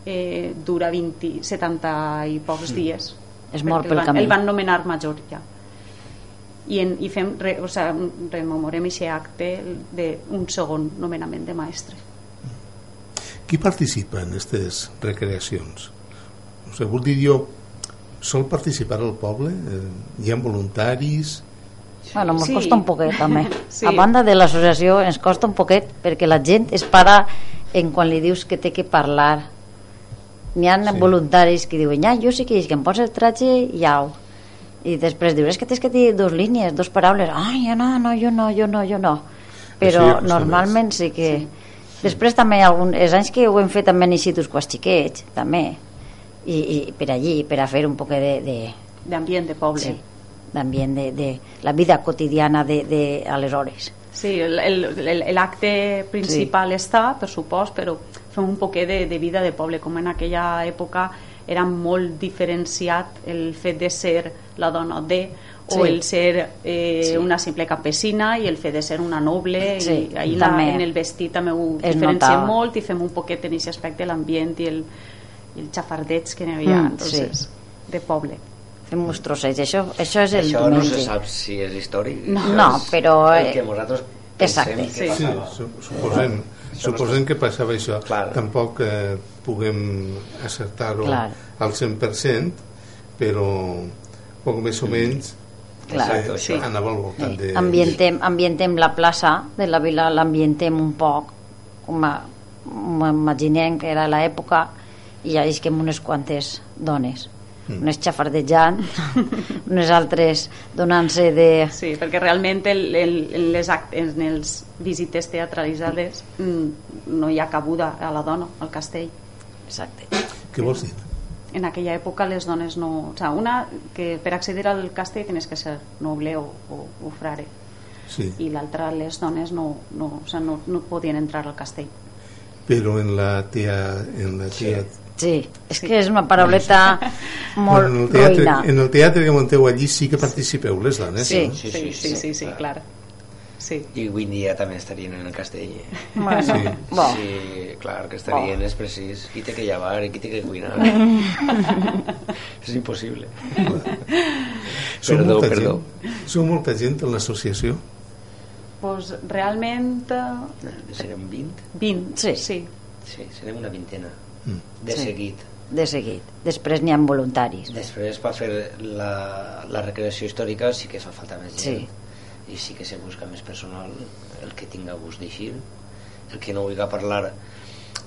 eh, dura 20, 70 i pocs dies. Es mor perquè pel el van, camí. El van nomenar major ja. i, en, i fem, re, o sigui, rememorem aquest acte d'un segon nomenament de mestre. Qui participa en aquestes recreacions? O sigui, vol dir jo, sol participar el poble? Eh, hi ha voluntaris? Bueno, ens Sí. costa un poquet també. (laughs) Sí. A banda de l'associació ens costa un poquet perquè la gent es para en quan li dius que té que parlar. N'hi ha Sí. voluntaris que diuen, ja, jo sí que, que em posa el tratge i au. I després dius, és que tens que dir dos línies, dos paraules. Ai, jo no, no, jo no, jo no, jo no. Però ja costa normalment sí que... Després també hi ha algun, els anys que ho hem fet també en instituts quasi xiquets, també. I, I per allí, per a fer un poc de, de, D'ambient de poble. sí, d'ambient de, de la vida quotidiana de, de aleshores. Sí, el- el- el- l'acte principal sí. està, per supost, però fem un poquet de, de vida de poble, com en aquella època era molt diferenciat el fet de ser la dona de o Sí. el ser eh, Sí. una simple campesina i el fet de ser una noble Sí, i ahir la, en el vestit també ho diferenciem notava. molt i fem un poquet en aquest aspecte l'ambient i el, i el xafardeig que n'hi havia Mm, entonces, de poble Fem uns trossets, això, això és el Això no se sap si és històric. No. No, però, El eh, que nosaltres exacte. pensem que Sí. Sí, passava. su suposem, suposem que passava això. Clar. Tampoc eh, puguem acertar-ho al 100%, però poc més o menys Clar. eh, Exacte, això. anava al voltant de... Ambientem, ambientem la plaça de la vila, l'ambientem un poc, com a- m'imaginem que era l'època, i ja és que amb unes quantes dones, Mm. unes xafardejant, (laughs) unes altres donant-se de... Sí, perquè realment el, el, en les act, en els visites teatralitzades mm, no hi ha cabuda a la dona al castell. Exacte. Què vols dir? En aquella època les dones no... O sea, una, que per accedir al castell tenies que ser noble o, o, o frare Sí. i l'altra les dones no, no, o sea, no, no podien entrar al castell. Però en la tea... En la tea Sí, és que és una parauleta (laughs) molt en, el teatre, roïna. en el teatre que monteu allí sí que participeu les dones, Sí. no? Sí, sí, sí, sí, sí, clar. Sí. I avui dia també estarien en el castell. Bueno, Sí. bo. Sí, clar, que estarien, és precís. Qui té que llevar i qui té que cuinar. (laughs) és impossible. Sou Perdó, molta perdó. Gent, sou molta gent en l'associació? Pues realment eh, Serem 20? 20, Sí. sí. Sí, serem una vintena. Mm. De Sí. seguit. De seguit. Després n'hi ha voluntaris. Després, per fer la, la recreació històrica, sí que fa falta més gent. I sí que se busca més personal, el que tinga gust d'eixir. El que no vulgui parlar,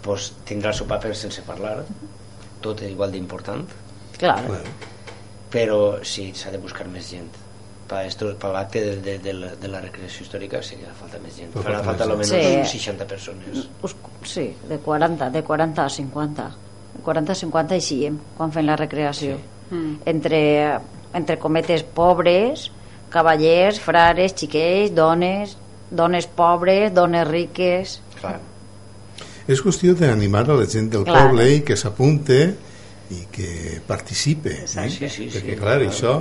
pues, tindrà el seu paper sense parlar. Tot és igual d'important. Clar. Clar. Però sí, s'ha de buscar més gent. Per, esto, per l'acte de, de, de, la, de la recreació històrica sí que fa falta més gent. Fa Farà falta almenys uns Sí. 60 persones. Us, sí, de 40, de 40 a 50. De 40 a 50 eixíem quan fem la recreació. Mm. Entre, entre cometes pobres, cavallers, frares, xiquets, dones, dones pobres, dones riques... Clar. És qüestió d'animar a la gent del Clar. poble i que s'apunte i que participe. Eh? Sí, sí, sí, Perquè, sí, clar, clar. això,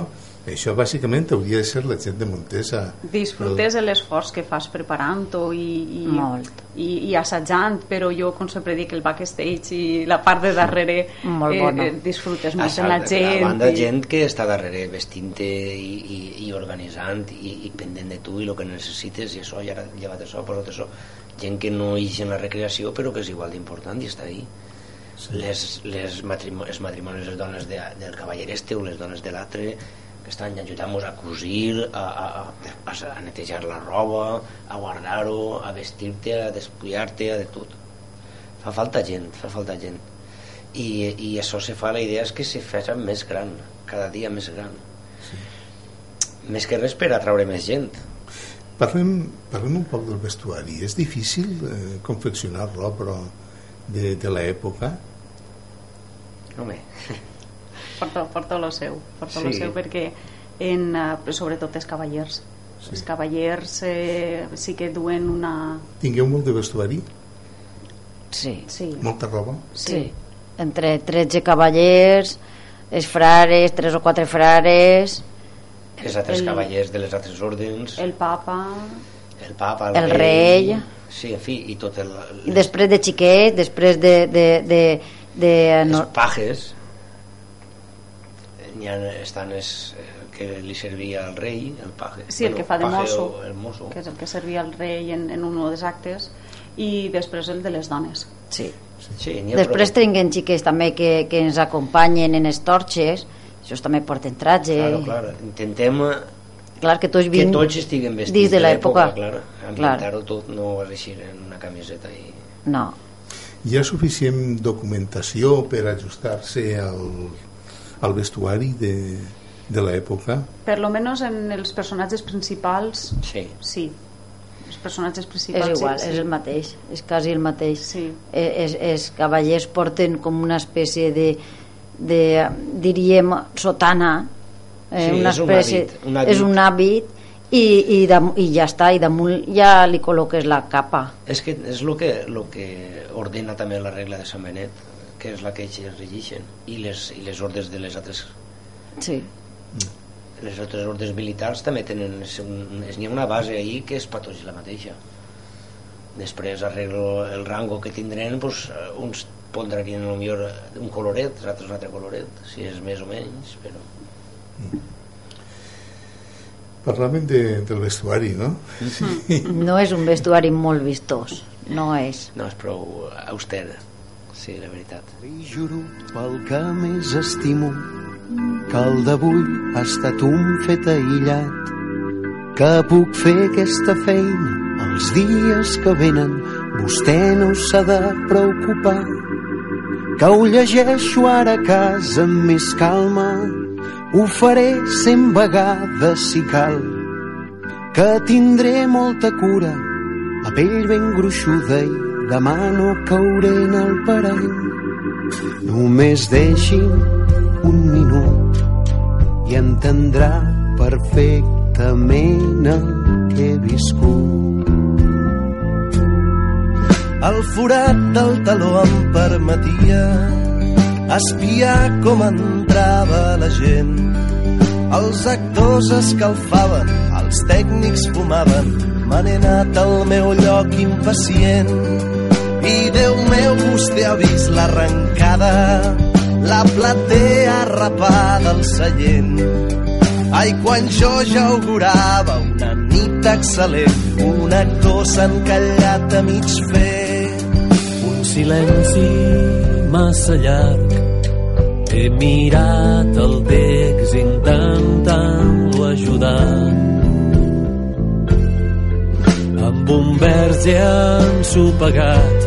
això bàsicament hauria de ser la gent de Montesa. Disfrutes de l'esforç que fas preparant-ho i, i, Molt. i, i assajant, però jo, com sempre dic, el backstage i la part de darrere Molt bona. eh, disfrutes molt la gent. A banda, i- gent que està darrere vestint-te i, i, i organitzant i, i pendent de tu i el que necessites i això, i ara llevat això, posa't això gent que no ix en la recreació però que és igual d'important i està ahí sí. les, les matrimo els matrimonis les dones de, del cavaller este o les dones de l'altre que estan ajudant-nos a cosir a, a, a, a netejar la roba a guardar-ho, a vestir-te a despullar-te, a de tot. Fa falta gent, fa falta gent. I, i això se fa, la idea és que se faci més gran cada dia més gran. Més que res per atraure més gent. Parlem, parlem un poc del vestuari. És difícil eh, confeccionar roba de, de l'època? home, porta, porta lo seu, porta lo Sí. seu perquè en, eh, sobretot els cavallers Sí. els cavallers eh, sí que duen una... Tingueu molt de vestuari? Sí, Sí, Molta roba? sí. Entre 13 cavallers, els frares, tres o quatre frares, els altres El- cavallers de les altres ordens el papa... el papa, el, el rei. sí, en fi, i tot el, i després de xiquet, després de... de, de, de els no, pajes n'hi ha, estan els, eh, que li servia al rei, el paje. Sí, el que fa de mosso, El mosso. que és el que servia el rei en, en un dels actes, i després el de les dones. Sí. Sí, Després prou. tinguem xiques també que, que ens acompanyen en les torxes, això també porten tratge. Claro, claro. Intentem eh, Clar que tots que vinc tots estiguin vestits dins de l'època. clar. Ambientar-ho tot, no vas així en una camiseta i... No. Hi ha suficient documentació per ajustar-se al, al vestuari de, de l'època? Per lo menos en els personatges principals, Sí. sí. Els personatges principals, És igual, sí, és el mateix, és quasi el mateix. Sí. Eh, és, els cavallers porten com una espècie de, de diríem, sotana, eh, Sí, una és un espècie, hàbit, un hàbit. és un hàbit i, i, dam- i ja està, i damunt ja li col·loques la capa. És que és el que, lo que ordena també la regla de Sant Benet, que és la que ells regeixen, i les, i les ordres de les altres Sí. les altres ordres militars també tenen n'hi ha una base ahí que és per tots la mateixa després arreglo el rango que tindrem doncs, eh, uns pondrien millor un coloret, els altres un altre coloret si és més o menys però... Parlàvem de, del vestuari, no? No és un vestuari molt vistós, no és. no és prou auster sí, la veritat. Li juro pel que més estimo que el d'avui ha estat un fet aïllat que puc fer aquesta feina els dies que venen. Vostè no s'ha de preocupar que ho llegeixo ara a casa amb més calma. Ho faré cent vegades si cal que tindré molta cura la pell ben gruixuda i demà no cauré en el parany només deixi'm un minut i entendrà perfectament el que he viscut El forat del taló em permetia espiar com entrava la gent. Els actors escalfaven, els tècnics fumaven, me n'he anat al meu lloc impacient. I Déu meu, vostè ha vist l'arrencada, la platea rapada al seient. Ai, quan jo ja augurava una nit excel·lent, un actor s'ha encallat a mig fer. Un silenci massa llarg. He mirat el text intentant-lo ajudar. Amb un vers ja ensopegat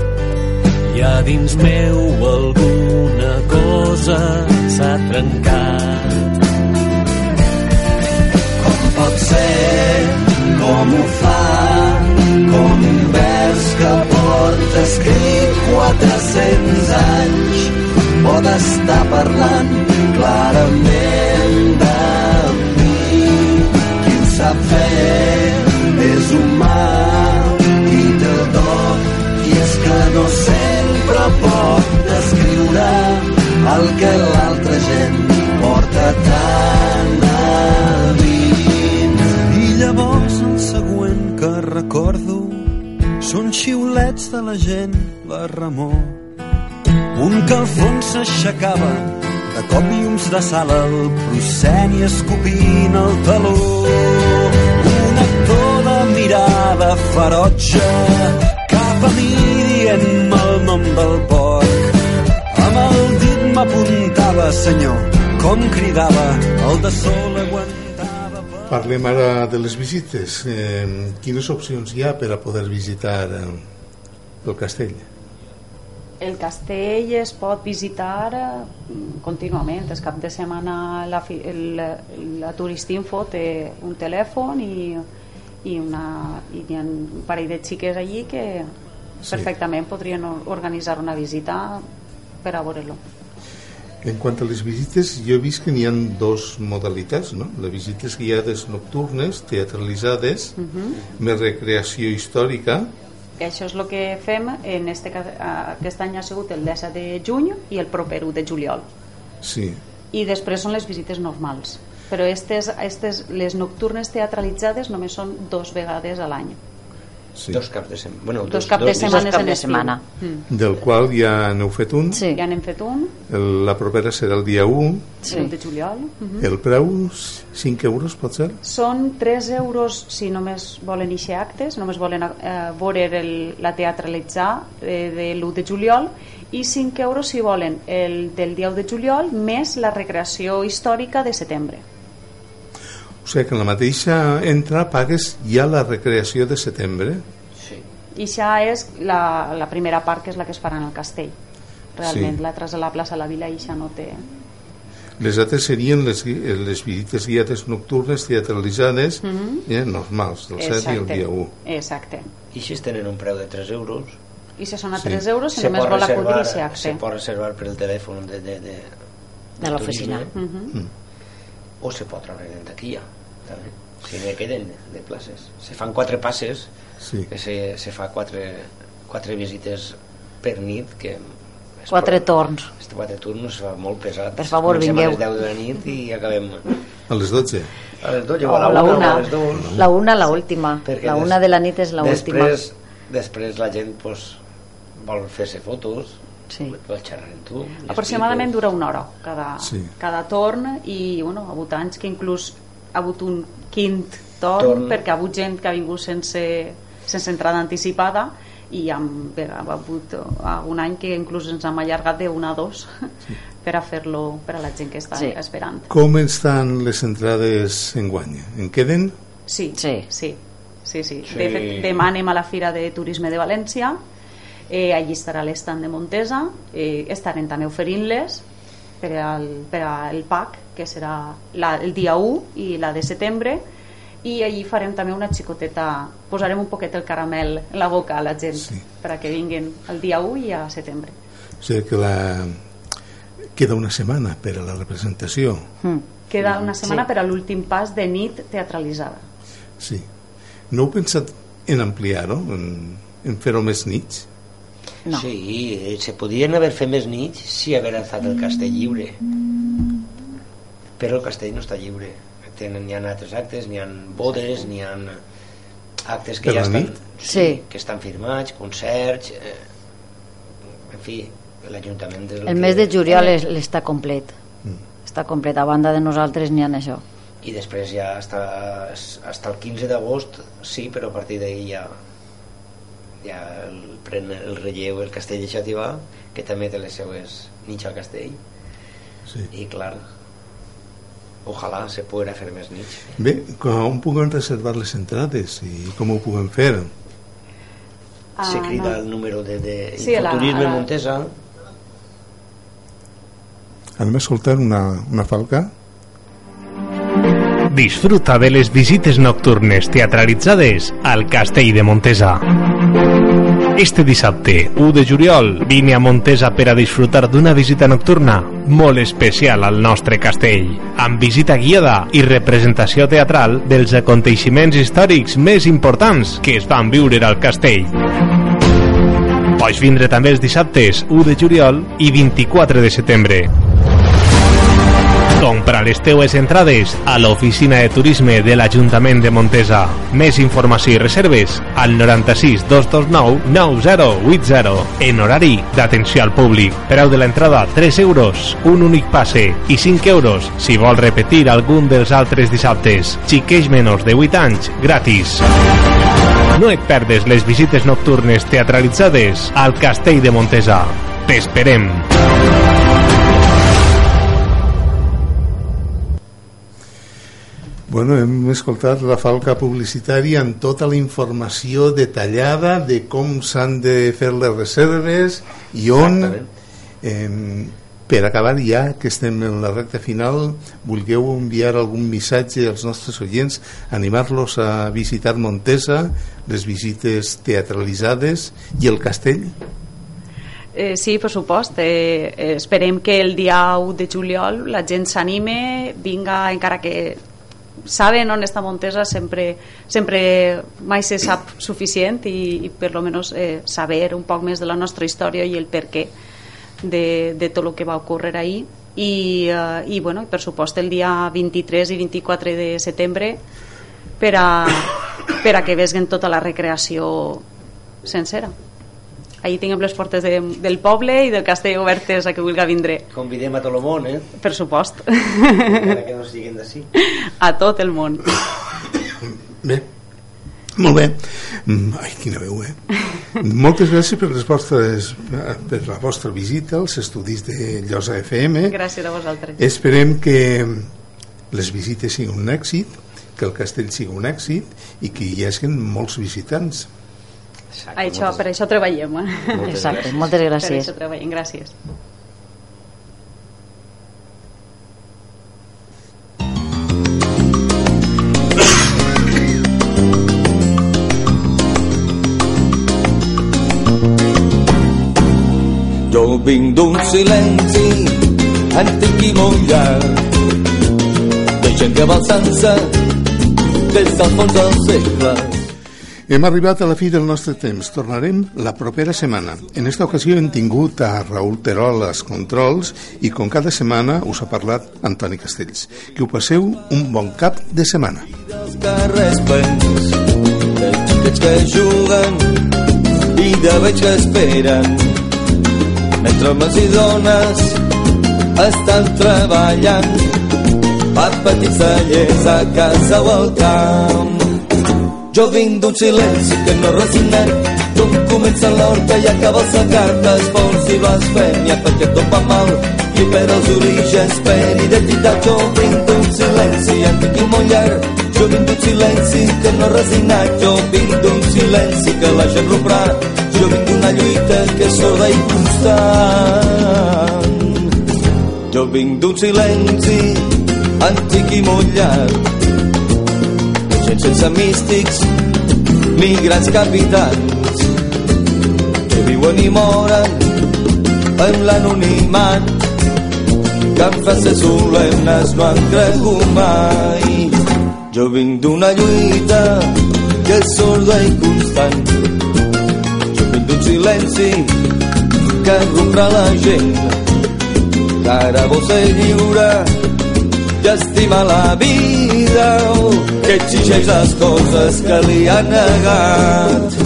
i a dins meu alguna cosa s'ha trencat. Com pot ser, com ho fa, com un vers que porta escrit 400 anys pot estar parlant clarament de mi. Qui ho sap fer és humà de la gent, la remor. Un que al fons s'aixecava de cop llums de sala el prosceni escopint el taló. Un actor de mirada ferotge cap a mi dient-me el nom del porc. Amb el dit m'apuntava, senyor, com cridava, el de sol aguantava. Parlem ara de les visites. Eh, quines opcions hi ha per a poder visitar eh, el castell? El castell es pot visitar contínuament. El cap de setmana la, el, la Turistinfo té un telèfon i, i, una, i hi ha un parell de xiques allí que Sí. perfectament podrien or- organitzar una visita per a veure-lo. En quant a les visites, jo he vist que n'hi ha dos modalitats, no? Les visites guiades nocturnes, teatralitzades, més recreació històrica, Això és el que fem en este, aquest any ha sigut el 10 de juny i el proper 1 de juliol. Sí. i després són les visites normals. Però estes, estes, les nocturnes teatralitzades només són dos vegades a l'any Sí. Dos caps de setmana. Bueno, Dos caps de setmana caps en de setmana. Mm. del qual ja n'heu fet un. Sí. Ja n'hem fet un, El, la propera serà el dia 1. Sí. el de juliol. Mhm. El preu, 5 euros, pot ser? Són 3 euros si només volen eixir actes, només volen eh, veure el, la teatralitzar eh, de l'1 de juliol i 5 euros si volen el del dia 1 de juliol més la recreació històrica de setembre. O sigui que en la mateixa entrada pagues ja la recreació de setembre. Sí. I això és la, la primera part que és la que es farà en el castell. Realment, Sí. sí. l'altra és a la plaça de la Vila i això no té... Les altres serien les, les visites guiades nocturnes teatralitzades Mhm. eh, normals, del 7 i el dia 1. Exacte. I així tenen un preu de 3 euros. I si són a Sí. 3 euros, si Se només vol acudir i acte. Se pot reservar per el telèfon de, de, de, De l'oficina. turisme, Mhm. o se pot treure en taquilla també. si ne queden de places se fan quatre passes Sí. que se, se fa quatre, quatre visites per nit que és Quatre prou- torns. este quatre turnos es fa molt pesat Per favor, Comencem vingueu. a les 10 de la nit i acabem A les 12. a les 12 O o a la, la 1 una. o a les 2 La una, la última. Perquè La des- una de la nit és la última. després, després la gent pues, vol fer-se fotos Sí. vol xerrar amb tu Aproximadament dura una hora cada, Sí. cada torn i bueno, hagut anys que inclús ha hagut un quint torn, Torn. perquè ha hagut gent que ha vingut sense, sense entrada anticipada i hem, bé, ha hagut un any que inclús ens hem allargat de una a dos (laughs) per a fer-lo per a la gent que està Sí. esperant. Com estan les entrades en guany? En queden? Sí, Sí. sí, sí, sí. Sí. De fet, demà anem a la Fira de Turisme de València, eh, allí estarà l'estand de Montesa, eh, estarem també oferint-les per al, per al PAC, que serà la, el dia 1 i la de setembre, i allí farem també una xicoteta, posarem un poquet el caramel en la boca a la gent, Sí. per a que vinguin el dia 1 i a setembre. O sigui que la... queda una setmana per a la representació. Mm. Queda una setmana Sí. per a l'últim pas de nit teatralitzada. Sí. No heu pensat en ampliar-ho, en, en fer-ho més nits? No. Sí, eh, se podien haver fet més nits si haver estat el castell lliure. Però el castell no està lliure. Tenen, hi ha altres actes, n'hi ha bodes, n'hi ha actes que ja estan? Sí. que estan firmats, concerts... Eh, en fi, l'Ajuntament... El que- mes de juliol és- està complet. Està complet. A banda de nosaltres n'hi ha això. I després ja hasta, hasta el 15 d'agost, sí, però a partir d'ahir ja ja el, pren el relleu el castell de Xativà, que també té les seues nits al castell. Sí. I clar, ojalà se poguera fer més nits. Bé, com puguem reservar les entrades i com ho puguem fer? se Ah, crida no. el número de, de Sí, la- Infoturisme a la- Montesa Anem a escoltar una, una falca? Disfruta de les visites nocturnes teatralitzades al Castell de Montesa. Este dissabte, 1 de juliol, vine a Montesa per a disfrutar d'una visita nocturna molt especial al nostre castell, amb visita guiada i representació teatral dels aconteixements històrics més importants que es van viure al castell. Pots vindre també els dissabtes 1 de juliol i 24 de setembre. Compra les teues entrades a l'oficina de turisme de l'Ajuntament de Montesa. Més informació i reserves al 96 229 9080 en horari d'atenció al públic. Preu de l'entrada 3 euros, un únic passe i 5 euros si vol repetir algun dels altres dissabtes. Xiqueix menys de 8 anys, gratis. No et perdes les visites nocturnes teatralitzades al Castell de Montesa. T'esperem. Bueno, hem escoltat la falca publicitària amb tota la informació detallada de com s'han de fer les reserves i on eh, per acabar ja que estem en la recta final vulgueu enviar algun missatge als nostres oients animar-los a visitar Montesa les visites teatralitzades i el castell Eh, sí, per supost. Eh, eh, esperem que el dia 1 de juliol la gent s'anime, vinga, encara que saben on està Montesa, sempre, sempre mai se sap suficient i, i per lo menos eh, saber un poc més de la nostra història i el per què de, de tot el que va ocórrer ahir. I, eh, i bueno, per supost el dia 23 i 24 de setembre per a, per a que vesguen tota la recreació sencera. Ahí tinguem les portes de, del poble i del castell obertes a que vulgui vindre. Convidem a tot el món, eh? Per supost. Encara que no siguin d'ací. A tot el món. Bé, molt bé. Mm, Ai, quina veu, eh? Moltes gràcies per, les vostres, per la vostra visita als estudis de Llosa FM. Gràcies a vosaltres. Esperem que les visites siguin un èxit, que el castell sigui un èxit i que hi hagi molts visitants. Això, per això treballem. Eh? Exacte, moltes Per gràcies. això treballem, gràcies. Jo vinc d'un silenci antic i molt llarg de gent que va sense des del fons del segle. Hem arribat a la fi del nostre temps. Tornarem la propera setmana. En esta ocasió hem tingut a Raül Terol als controls i com cada setmana us ha parlat Antoni Castells. Que ho passeu un bon cap de setmana. de xiquets que juguen i de veig que esperen mentre homes i dones estan treballant per petits tallers a casa o al camp jo vinc d'un silenci que no resignem d'on comença l'horta i acaba el secar d'esforç i blasfèmia perquè tot va mal i per als orígens per identitat. Jo vinc d'un silenci antic i molt llarg. Jo vinc d'un silenci que no resignat. Jo vinc d'un silenci que la gent romprà. Jo vinc d'una lluita que és sorda i constant. Jo vinc d'un silenci antic i gent sense místics ni grans capitans que viuen i moren en l'anonimat que amb frases solemnes no han cregut mai. Jo vinc d'una lluita que és sorda i constant. Jo vinc d'un silenci que romprà la gent que ara vol ser lliure estima la vida que exigeix les coses que li han negat.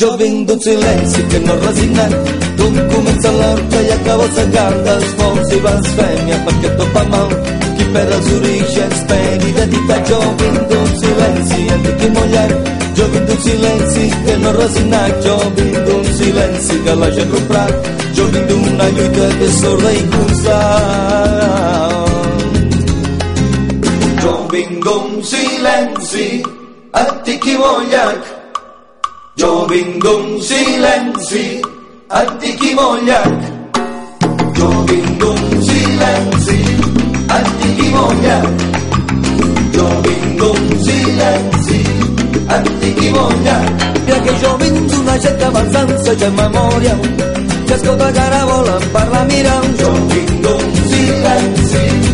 Jo vinc d'un silenci que no resignat d'on comença l'horta i acaba el segar d'esforç i blasfèmia perquè tot va mal. Qui perd els orígens per identitat. Jo vinc d'un silenci antic i llarg jo vinc d'un silenci que no resignat. Jo vinc d'un silenci que la gent romprà jo vinc d'una lluita que és sorda i constant jo vinc d'un silenci molt llarg jo vinc d'un silenci molt llarg jo vinc d'un silenci molt llarg jo vinc d'un silenci molt llarg mira que jo vinc d'una gent que avançant la memòria que escolta carabola per la mira jo vinc d'un silenci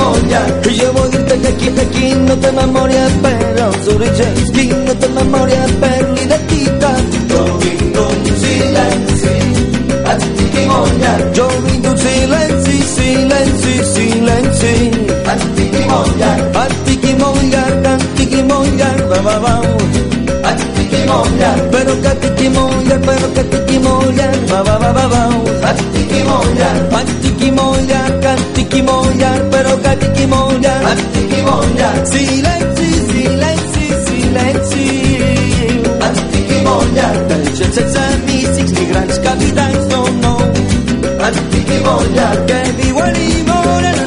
antic i molt llarg i jo vull dir-te que aquí, aquí no té memòria per als orígens qui no té memòria per l'identitat jo vinc d'un silenci antic i molt llarg jo vinc d'un silenci, silenci, silenci antic i molt llarg antic i molt llarg, antic i molt llarg va, va, va antic i molt llarg però que antic i molt llarg però que antic i molt llarg va, va, va, va, va piqui mollar, pastiqui mollar, castiqui mollar, però catiqui mollar, pastiqui mollar. Silenci, silenci, silenci. Pastiqui mollar. Deixa'ns sense místics ni grans capitans, no, no. Pastiqui mollar. Que viuen i moren